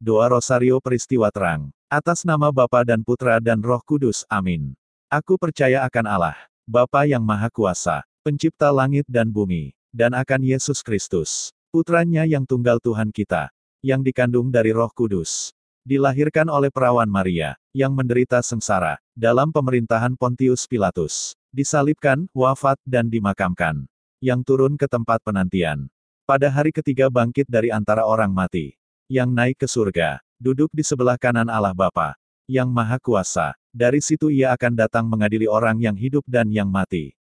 Doa Rosario Peristiwa Terang. Atas nama Bapa dan Putra dan Roh Kudus, amin. Aku percaya akan Allah, Bapa yang Maha Kuasa, pencipta langit dan bumi, dan akan Yesus Kristus, putranya yang tunggal Tuhan kita, yang dikandung dari Roh Kudus, dilahirkan oleh perawan Maria, yang menderita sengsara, dalam pemerintahan Pontius Pilatus, disalibkan, wafat dan dimakamkan, yang turun ke tempat penantian, pada hari ketiga bangkit dari antara orang mati. Yang naik ke surga. Duduk di sebelah kanan Allah Bapa. Yang Maha Kuasa. Dari situ ia akan datang mengadili orang yang hidup dan yang mati.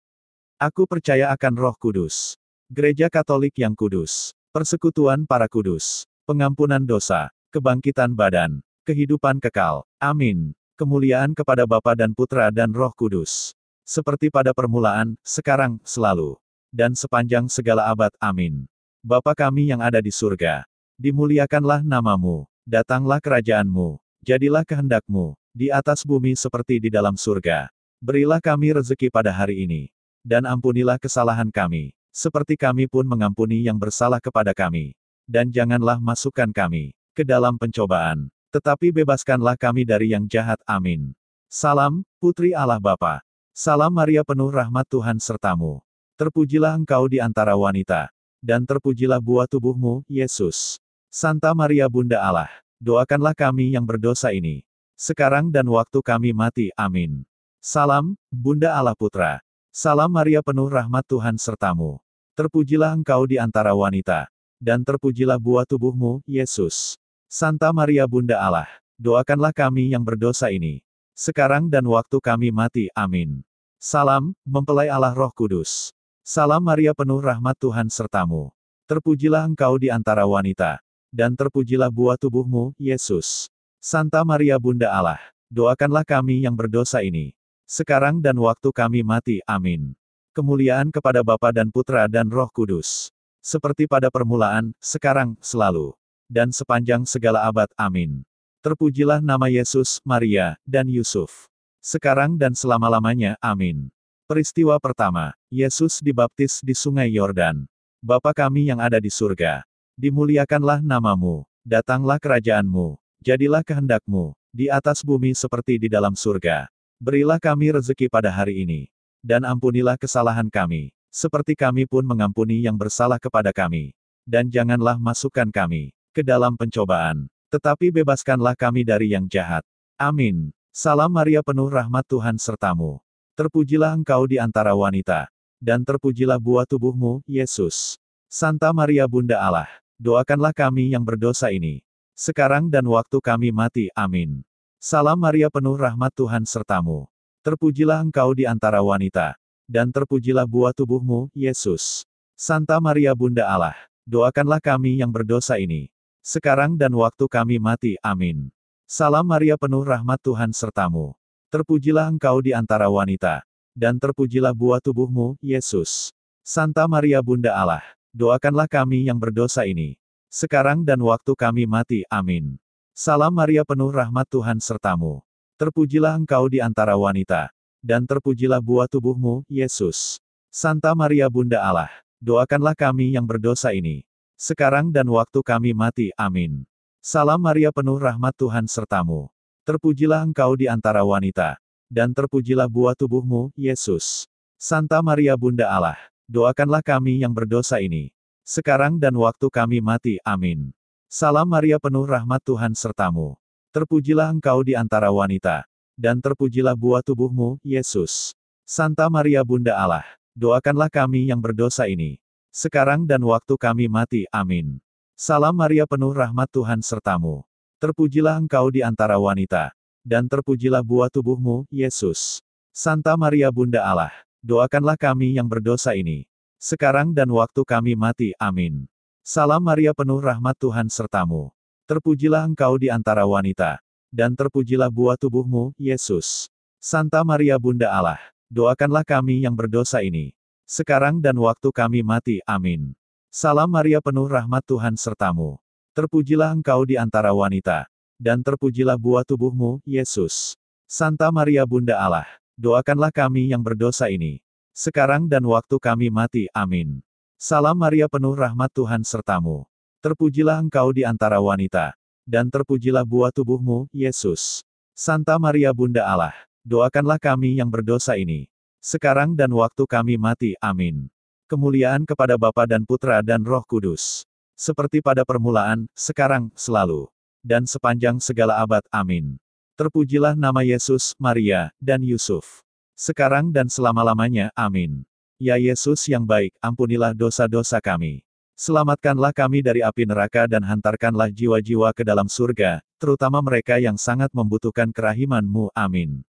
Aku percaya akan roh kudus. Gereja Katolik yang kudus. Persekutuan para kudus. Pengampunan dosa. Kebangkitan badan. Kehidupan kekal. Amin. Kemuliaan kepada Bapa dan Putra dan Roh Kudus. Seperti pada permulaan, sekarang, selalu. Dan sepanjang segala abad. Amin. Bapa kami yang ada di surga, dimuliakanlah namamu, datanglah kerajaanmu, jadilah kehendakmu, di atas bumi seperti di dalam surga. Berilah kami rezeki pada hari ini, dan ampunilah kesalahan kami, seperti kami pun mengampuni yang bersalah kepada kami. Dan janganlah masukkan kami ke dalam pencobaan, tetapi bebaskanlah kami dari yang jahat. Amin. Salam, Putri Allah Bapa. Salam Maria penuh rahmat Tuhan sertamu. Terpujilah engkau di antara wanita dan terpujilah buah tubuhmu, Yesus. Santa Maria Bunda Allah, doakanlah kami yang berdosa ini, sekarang dan waktu kami mati. Amin. Salam, Bunda Allah Putra. Salam Maria penuh rahmat Tuhan sertamu. Terpujilah engkau di antara wanita, dan terpujilah buah tubuhmu, Yesus. Santa Maria Bunda Allah, doakanlah kami yang berdosa ini, sekarang dan waktu kami mati. Amin. Salam, mempelai Allah Roh Kudus. Salam Maria penuh rahmat Tuhan sertamu. Terpujilah engkau di antara wanita. Dan terpujilah buah tubuhmu, Yesus. Santa Maria Bunda Allah, doakanlah kami yang berdosa ini. Sekarang dan waktu kami mati. Amin. Kemuliaan kepada Bapa dan Putra dan Roh Kudus. Seperti pada permulaan, sekarang, selalu. Dan sepanjang segala abad. Amin. Terpujilah nama Yesus, Maria, dan Yusuf. Sekarang dan selama-lamanya. Amin. Peristiwa pertama, Yesus dibaptis di sungai Yordan. Bapa kami yang ada di surga, dimuliakanlah namamu, datanglah kerajaanmu, jadilah kehendakmu, di atas bumi seperti di dalam surga. Berilah kami rezeki pada hari ini, dan ampunilah kesalahan kami, seperti kami pun mengampuni yang bersalah kepada kami. Dan janganlah masukkan kami ke dalam pencobaan, tetapi bebaskanlah kami dari yang jahat. Amin. Salam Maria penuh rahmat Tuhan sertamu. Terpujilah engkau di antara wanita, dan terpujilah buah tubuhmu, Yesus. Santa Maria Bunda Allah, doakanlah kami yang berdosa ini, sekarang dan waktu kami mati. Amin. Salam Maria penuh rahmat Tuhan sertamu. Terpujilah engkau di antara wanita, dan terpujilah buah tubuhmu, Yesus. Santa Maria Bunda Allah, doakanlah kami yang berdosa ini, sekarang dan waktu kami mati. Amin. Salam Maria penuh rahmat Tuhan sertamu. Terpujilah engkau di antara wanita, dan terpujilah buah tubuhmu, Yesus. Santa Maria Bunda Allah, doakanlah kami yang berdosa ini, sekarang dan waktu kami mati. Amin. Salam Maria penuh rahmat Tuhan sertamu. Terpujilah engkau di antara wanita, dan terpujilah buah tubuhmu, Yesus. Santa Maria Bunda Allah, doakanlah kami yang berdosa ini, sekarang dan waktu kami mati. Amin. Salam Maria penuh rahmat Tuhan sertamu. Terpujilah engkau di antara wanita, dan terpujilah buah tubuhmu, Yesus. Santa Maria Bunda Allah, doakanlah kami yang berdosa ini, sekarang dan waktu kami mati. Amin. Salam Maria penuh rahmat Tuhan sertamu. Terpujilah engkau di antara wanita, dan terpujilah buah tubuhmu, Yesus. Santa Maria Bunda Allah, doakanlah kami yang berdosa ini, sekarang dan waktu kami mati. Amin. Salam Maria penuh rahmat Tuhan sertamu. Terpujilah engkau di antara wanita, dan terpujilah buah tubuhmu, Yesus. Santa Maria Bunda Allah, doakanlah kami yang berdosa ini, sekarang dan waktu kami mati. Amin. Salam Maria penuh rahmat Tuhan sertamu. Terpujilah engkau di antara wanita, dan terpujilah buah tubuhmu, Yesus. Santa Maria Bunda Allah, doakanlah kami yang berdosa ini, sekarang dan waktu kami mati. Amin. Salam Maria penuh rahmat Tuhan sertamu. Terpujilah engkau di antara wanita, dan terpujilah buah tubuhmu, Yesus. Santa Maria Bunda Allah, doakanlah kami yang berdosa ini, sekarang dan waktu kami mati. Amin. Salam Maria penuh rahmat Tuhan sertamu. Terpujilah engkau di antara wanita, dan terpujilah buah tubuhmu, Yesus. Santa Maria Bunda Allah, doakanlah kami yang berdosa ini, sekarang dan waktu kami mati. Amin. Kemuliaan kepada Bapa dan Putra dan Roh Kudus. Seperti pada permulaan, sekarang, selalu. Dan sepanjang segala abad. Amin. Terpujilah nama Yesus, Maria, dan Yusuf. Sekarang dan selama-lamanya. Amin. Ya Yesus yang baik, ampunilah dosa-dosa kami. Selamatkanlah kami dari api neraka dan hantarkanlah jiwa-jiwa ke dalam surga, terutama mereka yang sangat membutuhkan kerahiman-Mu. Amin.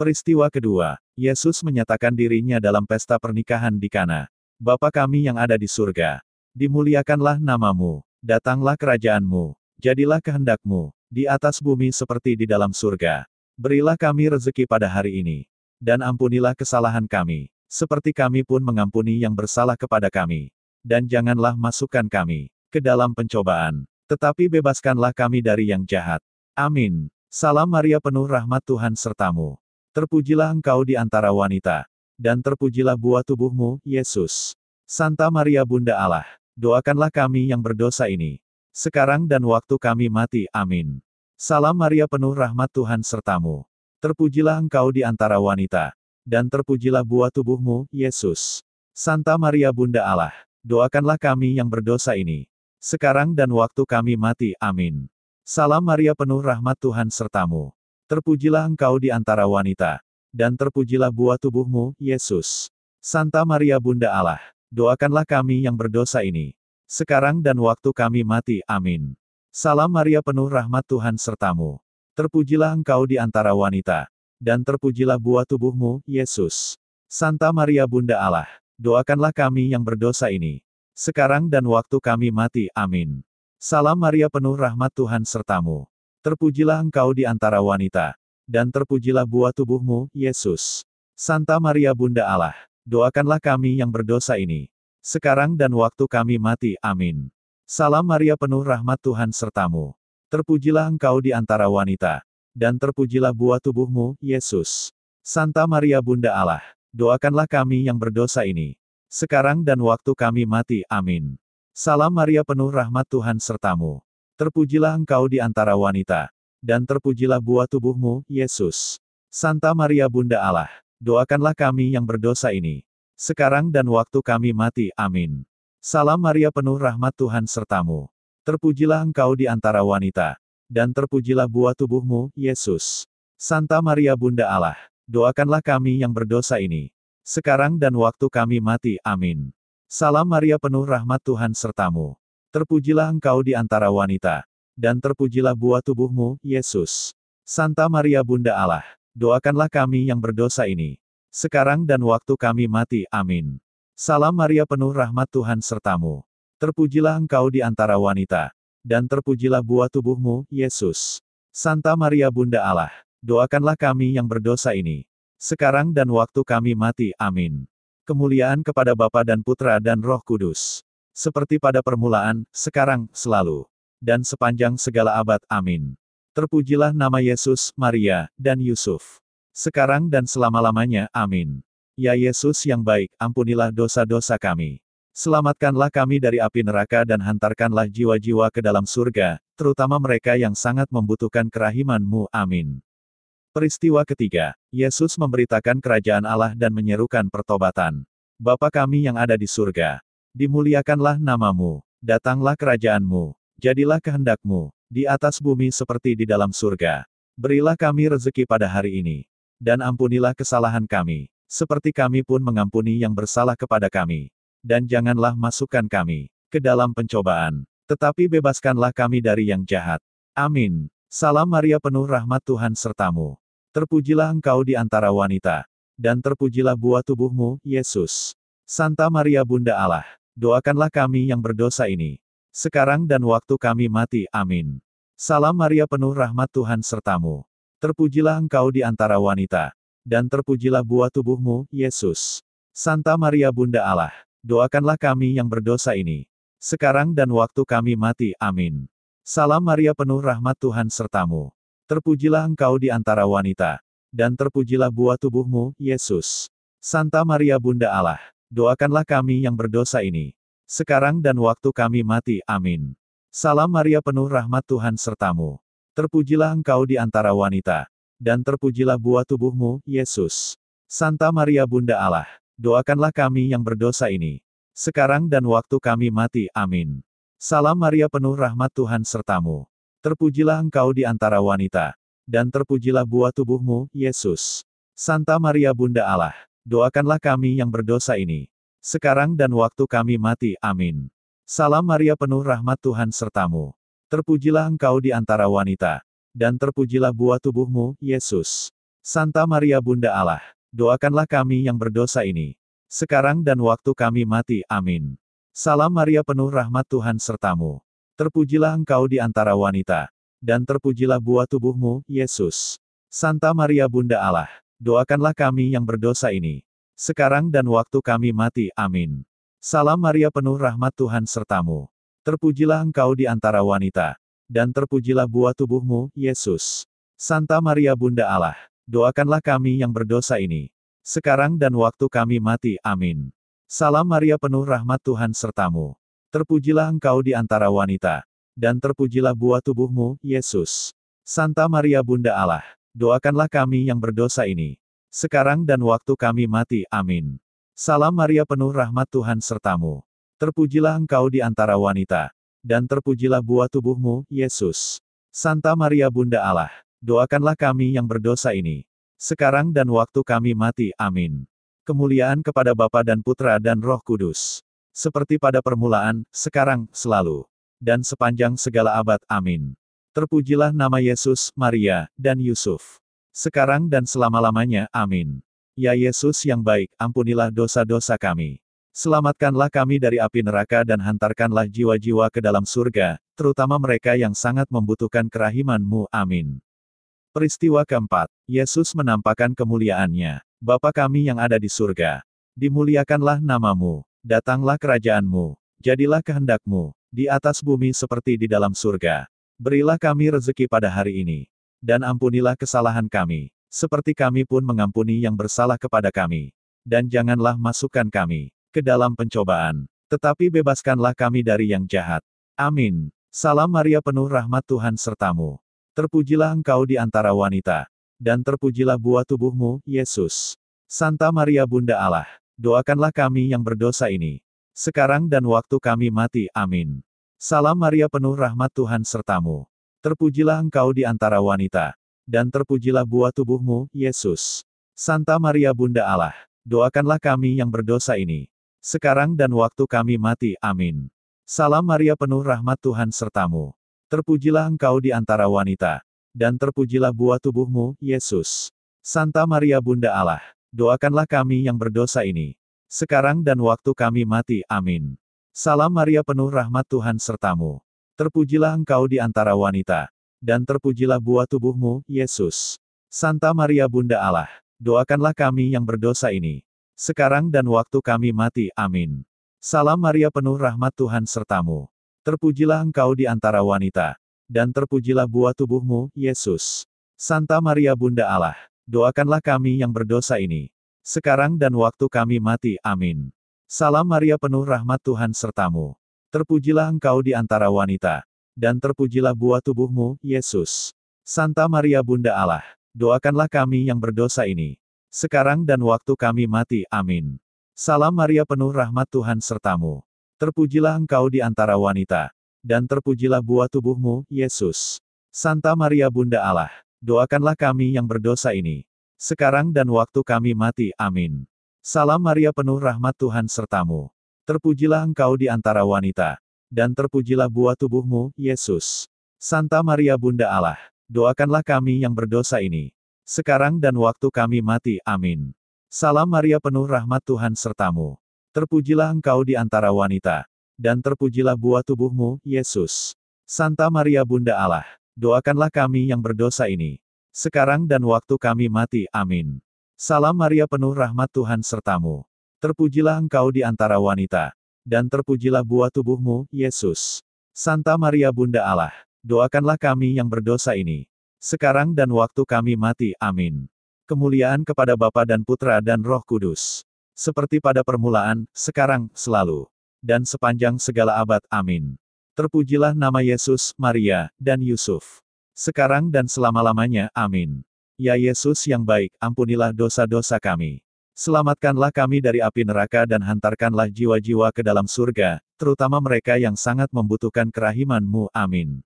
Peristiwa kedua, Yesus menyatakan dirinya dalam pesta pernikahan di Kana. Bapa kami yang ada di surga, dimuliakanlah namamu, datanglah kerajaanmu, jadilah kehendakmu, di atas bumi seperti di dalam surga. Berilah kami rezeki pada hari ini, dan ampunilah kesalahan kami, seperti kami pun mengampuni yang bersalah kepada kami dan janganlah masukkan kami ke dalam pencobaan, tetapi bebaskanlah kami dari yang jahat. Amin. Salam Maria penuh rahmat Tuhan sertamu. Terpujilah engkau di antara wanita, dan terpujilah buah tubuhmu, Yesus. Santa Maria Bunda Allah, doakanlah kami yang berdosa ini, sekarang dan waktu kami mati. Amin. Salam Maria penuh rahmat Tuhan sertamu. Terpujilah engkau di antara wanita, dan terpujilah buah tubuhmu, Yesus. Santa Maria Bunda Allah, doakanlah kami yang berdosa ini. Sekarang dan waktu kami mati. Amin. Salam Maria penuh rahmat Tuhan sertamu. Terpujilah engkau di antara wanita. Dan terpujilah buah tubuhmu, Yesus. Santa Maria Bunda Allah, doakanlah kami yang berdosa ini. Sekarang dan waktu kami mati. Amin. Salam Maria penuh rahmat Tuhan sertamu. Terpujilah engkau di antara wanita. Dan terpujilah buah tubuhmu, Yesus. Santa Maria Bunda Allah, doakanlah kami yang berdosa ini. Sekarang dan waktu kami mati. Amin. Salam Maria penuh rahmat Tuhan sertamu. Terpujilah engkau di antara wanita. Dan terpujilah buah tubuhmu, Yesus. Santa Maria Bunda Allah, doakanlah kami yang berdosa ini. Sekarang dan waktu kami mati. Amin. Salam Maria penuh rahmat Tuhan sertamu. Terpujilah engkau di antara wanita. Dan terpujilah buah tubuhmu, Yesus. Santa Maria Bunda Allah, doakanlah kami yang berdosa ini. Sekarang dan waktu kami mati. Amin. Salam Maria penuh rahmat Tuhan sertamu. Terpujilah engkau di antara wanita. Dan terpujilah buah tubuhmu, Yesus. Santa Maria Bunda Allah, doakanlah kami yang berdosa ini. Sekarang dan waktu kami mati. Amin. Salam Maria penuh rahmat Tuhan sertamu. Terpujilah engkau di antara wanita. Dan terpujilah buah tubuhmu, Yesus. Santa Maria Bunda Allah, doakanlah kami yang berdosa ini. Sekarang dan waktu kami mati. Amin. Salam Maria penuh rahmat Tuhan sertamu. Terpujilah engkau di antara wanita. Dan terpujilah buah tubuhmu, Yesus. Santa Maria Bunda Allah, doakanlah kami yang berdosa ini. Sekarang dan waktu kami mati. Amin. Salam Maria penuh rahmat Tuhan sertamu. Terpujilah engkau di antara wanita. Dan terpujilah buah tubuhmu, Yesus. Santa Maria Bunda Allah, doakanlah kami yang berdosa ini. Sekarang dan waktu kami mati. Amin. Kemuliaan kepada Bapa dan Putra dan Roh Kudus. Seperti pada permulaan, sekarang, selalu. Dan sepanjang segala abad. Amin. Terpujilah nama Yesus, Maria, dan Yusuf. Sekarang dan selama-lamanya. Amin. Ya Yesus yang baik, ampunilah dosa-dosa kami. Selamatkanlah kami dari api neraka dan hantarkanlah jiwa-jiwa ke dalam surga, terutama mereka yang sangat membutuhkan kerahiman-Mu. Amin. Peristiwa ketiga, Yesus memberitakan kerajaan Allah dan menyerukan pertobatan. Bapa kami yang ada di surga, dimuliakanlah namamu, datanglah kerajaanmu, jadilah kehendakmu, di atas bumi seperti di dalam surga. Berilah kami rezeki pada hari ini, dan ampunilah kesalahan kami, seperti kami pun mengampuni yang bersalah kepada kami. Dan janganlah masukkan kami ke dalam pencobaan, tetapi bebaskanlah kami dari yang jahat. Amin. Salam Maria penuh rahmat Tuhan sertamu. Terpujilah engkau di antara wanita. Dan terpujilah buah tubuhmu, Yesus. Santa Maria Bunda Allah, doakanlah kami yang berdosa ini. Sekarang dan waktu kami mati. Amin. Salam Maria penuh rahmat Tuhan sertamu. Terpujilah engkau di antara wanita. Dan terpujilah buah tubuhmu, Yesus. Santa Maria Bunda Allah, doakanlah kami yang berdosa ini. Sekarang dan waktu kami mati. Amin. Salam Maria penuh rahmat Tuhan sertamu. Terpujilah engkau di antara wanita. Dan terpujilah buah tubuhmu, Yesus. Santa Maria Bunda Allah, doakanlah kami yang berdosa ini. Sekarang dan waktu kami mati. Amin. Salam Maria penuh rahmat Tuhan sertamu. Terpujilah engkau di antara wanita. Dan terpujilah buah tubuhmu, Yesus. Santa Maria Bunda Allah, doakanlah kami yang berdosa ini. Sekarang dan waktu kami mati, amin. Salam Maria penuh rahmat Tuhan sertamu. Terpujilah engkau di antara wanita. Dan terpujilah buah tubuhmu, Yesus. Santa Maria Bunda Allah, doakanlah kami yang berdosa ini. Sekarang dan waktu kami mati, amin. Salam Maria penuh rahmat Tuhan sertamu. Terpujilah engkau di antara wanita. Dan terpujilah buah tubuhmu, Yesus. Santa Maria Bunda Allah, doakanlah kami yang berdosa ini. Sekarang dan waktu kami mati, amin. Salam Maria penuh rahmat Tuhan sertamu. Terpujilah engkau di antara wanita. Dan terpujilah buah tubuhmu, Yesus. Santa Maria Bunda Allah, doakanlah kami yang berdosa ini. Sekarang dan waktu kami mati, amin. Salam Maria penuh rahmat Tuhan sertamu. Terpujilah engkau di antara wanita. Dan terpujilah buah tubuhmu, Yesus. Santa Maria Bunda Allah, doakanlah kami yang berdosa ini. Sekarang dan waktu kami mati, amin. Salam Maria penuh rahmat Tuhan sertamu. Terpujilah engkau di antara wanita. Dan terpujilah buah tubuhmu, Yesus. Santa Maria Bunda Allah, doakanlah kami yang berdosa ini. Sekarang dan waktu kami mati, amin. Salam Maria penuh rahmat Tuhan sertamu. Terpujilah engkau di antara wanita. Dan terpujilah buah tubuhmu, Yesus. Santa Maria Bunda Allah, doakanlah kami yang berdosa ini. Sekarang dan waktu kami mati, amin. Kemuliaan kepada Bapa dan Putra dan Roh Kudus. Seperti pada permulaan, sekarang, selalu. Dan sepanjang segala abad, amin. Terpujilah nama Yesus, Maria, dan Yusuf. Sekarang dan selama-lamanya, amin. Ya Yesus yang baik, ampunilah dosa-dosa kami. Selamatkanlah kami dari api neraka dan hantarkanlah jiwa-jiwa ke dalam surga, terutama mereka yang sangat membutuhkan kerahiman-Mu. Amin. Peristiwa keempat, Yesus menampakkan kemuliaannya. Bapa kami yang ada di surga, dimuliakanlah namamu, datanglah kerajaanmu, jadilah kehendakmu, di atas bumi seperti di dalam surga. Berilah kami rezeki pada hari ini, dan ampunilah kesalahan kami, seperti kami pun mengampuni yang bersalah kepada kami. Dan janganlah masukkan kami ke dalam pencobaan, tetapi bebaskanlah kami dari yang jahat. Amin. Salam Maria penuh rahmat Tuhan sertamu. Terpujilah engkau di antara wanita, dan terpujilah buah tubuhmu, Yesus. Santa Maria Bunda Allah, doakanlah kami yang berdosa ini. Sekarang dan waktu kami mati, amin. Salam Maria penuh rahmat Tuhan sertamu. Terpujilah engkau di antara wanita, dan terpujilah buah tubuhmu, Yesus. Santa Maria Bunda Allah, doakanlah kami yang berdosa ini. Sekarang dan waktu kami mati, amin. Salam Maria penuh rahmat Tuhan sertamu. Terpujilah engkau di antara wanita. Dan terpujilah buah tubuhmu, Yesus. Santa Maria Bunda Allah, doakanlah kami yang berdosa ini. Sekarang dan waktu kami mati, amin. Salam Maria penuh rahmat Tuhan sertamu. Terpujilah engkau di antara wanita dan terpujilah buah tubuhmu, Yesus. Santa Maria Bunda Allah, doakanlah kami yang berdosa ini. Sekarang dan waktu kami mati, amin. Salam Maria penuh rahmat Tuhan sertamu. Terpujilah engkau di antara wanita. Dan terpujilah buah tubuhmu, Yesus. Santa Maria Bunda Allah, doakanlah kami yang berdosa ini. Sekarang dan waktu kami mati, amin. Salam Maria penuh rahmat Tuhan sertamu. Terpujilah engkau di antara wanita dan terpujilah buah tubuhmu, Yesus. Santa Maria Bunda Allah, doakanlah kami yang berdosa ini. Sekarang dan waktu kami mati, amin. Salam Maria penuh rahmat Tuhan sertamu. Terpujilah engkau di antara wanita. Dan terpujilah buah tubuhmu, Yesus. Santa Maria Bunda Allah, doakanlah kami yang berdosa ini. Sekarang dan waktu kami mati, amin. Salam Maria penuh rahmat Tuhan sertamu. Terpujilah engkau di antara wanita dan terpujilah buah tubuhmu, Yesus. Santa Maria Bunda Allah, doakanlah kami yang berdosa ini. Sekarang dan waktu kami mati, amin. Salam Maria penuh rahmat Tuhan sertamu. Terpujilah engkau di antara wanita. Dan terpujilah buah tubuhmu, Yesus. Santa Maria Bunda Allah, doakanlah kami yang berdosa ini. Sekarang dan waktu kami mati, amin. Salam Maria penuh rahmat Tuhan sertamu. Terpujilah engkau di antara wanita dan terpujilah buah tubuhmu, Yesus. Santa Maria Bunda Allah, doakanlah kami yang berdosa ini. Sekarang dan waktu kami mati, amin. Kemuliaan kepada Bapa dan Putra dan Roh Kudus. Seperti pada permulaan, sekarang, selalu. Dan sepanjang segala abad, amin. Terpujilah nama Yesus, Maria, dan Yusuf. Sekarang dan selama-lamanya, amin. Ya Yesus yang baik, ampunilah dosa-dosa kami. Selamatkanlah kami dari api neraka dan hantarkanlah jiwa-jiwa ke dalam surga, terutama mereka yang sangat membutuhkan kerahiman-Mu. Amin.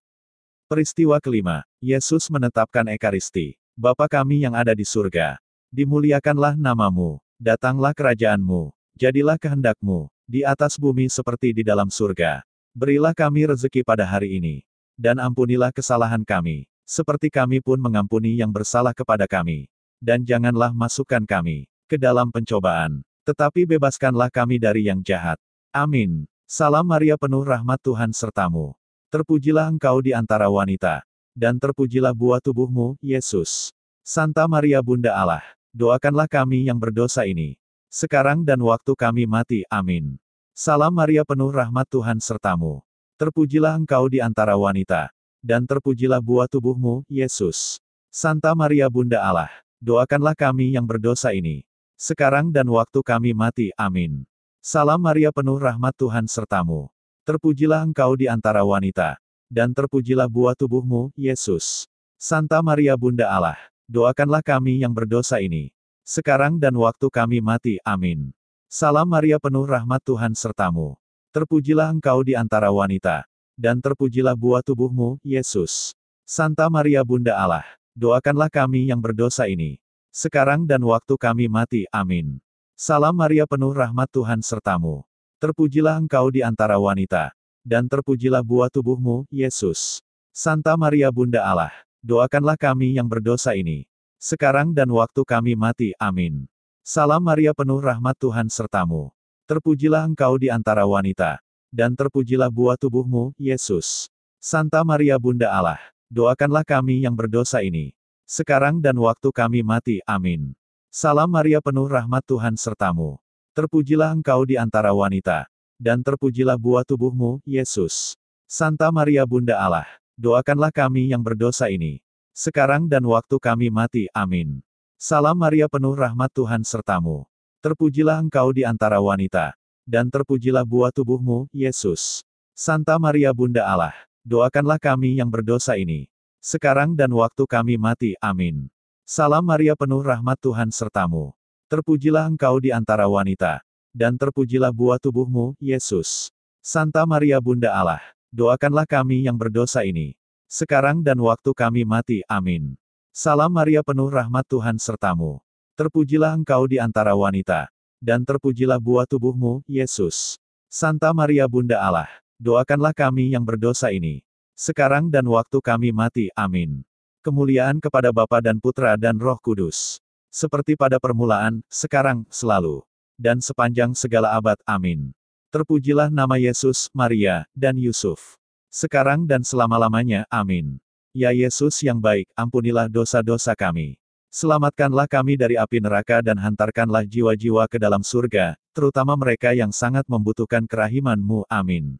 Peristiwa kelima, Yesus menetapkan Ekaristi. Bapa kami yang ada di surga, dimuliakanlah namamu, datanglah kerajaanmu, jadilah kehendakmu, di atas bumi seperti di dalam surga. Berilah kami rezeki pada hari ini. Dan ampunilah kesalahan kami, seperti kami pun mengampuni yang bersalah kepada kami. Dan janganlah masukkan kami ke dalam pencobaan, tetapi bebaskanlah kami dari yang jahat. Amin. Salam Maria penuh rahmat Tuhan sertamu. Terpujilah engkau di antara wanita. Dan terpujilah buah tubuhmu, Yesus. Santa Maria Bunda Allah, doakanlah kami yang berdosa ini. Sekarang dan waktu kami mati. Amin. Salam Maria penuh rahmat Tuhan sertamu. Terpujilah engkau di antara wanita. Dan terpujilah buah tubuhmu, Yesus. Santa Maria Bunda Allah, doakanlah kami yang berdosa ini. Sekarang dan waktu kami mati. Amin. Salam Maria penuh rahmat Tuhan sertamu. Terpujilah engkau di antara wanita. Dan terpujilah buah tubuhmu, Yesus. Santa Maria Bunda Allah, doakanlah kami yang berdosa ini. Sekarang dan waktu kami mati. Amin. Salam Maria penuh rahmat Tuhan sertamu. Terpujilah engkau di antara wanita. Dan terpujilah buah tubuhmu, Yesus. Santa Maria Bunda Allah, doakanlah kami yang berdosa ini. Sekarang dan waktu kami mati. Amin. Salam Maria penuh rahmat Tuhan sertamu. Terpujilah engkau di antara wanita. Dan terpujilah buah tubuhmu, Yesus. Santa Maria Bunda Allah, doakanlah kami yang berdosa ini. Sekarang dan waktu kami mati. Amin. Salam Maria penuh rahmat Tuhan sertamu. Terpujilah engkau di antara wanita. Dan terpujilah buah tubuhmu, Yesus. Santa Maria Bunda Allah, doakanlah kami yang berdosa ini. Sekarang dan waktu kami mati. Amin. Salam Maria penuh rahmat Tuhan sertamu. Terpujilah engkau di antara wanita. Dan terpujilah buah tubuhmu, Yesus. Santa Maria Bunda Allah, doakanlah kami yang berdosa ini. Sekarang dan waktu kami mati. Amin. Salam Maria penuh rahmat Tuhan sertamu. Terpujilah engkau di antara wanita. Dan terpujilah buah tubuhmu, Yesus. Santa Maria Bunda Allah, doakanlah kami yang berdosa ini. Sekarang dan waktu kami mati. Amin. Salam Maria penuh rahmat Tuhan sertamu. Terpujilah engkau di antara wanita. Dan terpujilah buah tubuhmu, Yesus. Santa Maria Bunda Allah, doakanlah kami yang berdosa ini. Sekarang dan waktu kami mati. Amin. Salam Maria penuh rahmat Tuhan sertamu. Terpujilah engkau di antara wanita. Dan terpujilah buah tubuhmu, Yesus. Santa Maria Bunda Allah, doakanlah kami yang berdosa ini. Sekarang dan waktu kami mati. Amin. Kemuliaan kepada Bapa dan Putra dan Roh Kudus. Seperti pada permulaan, sekarang, selalu. Dan sepanjang segala abad. Amin. Terpujilah nama Yesus, Maria, dan Yusuf. Sekarang dan selama-lamanya. Amin. Ya Yesus yang baik, ampunilah dosa-dosa kami. Selamatkanlah kami dari api neraka dan hantarkanlah jiwa-jiwa ke dalam surga, terutama mereka yang sangat membutuhkan kerahiman-Mu. Amin.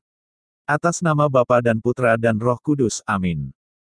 Atas nama Bapa dan Putra dan Roh Kudus. Amin.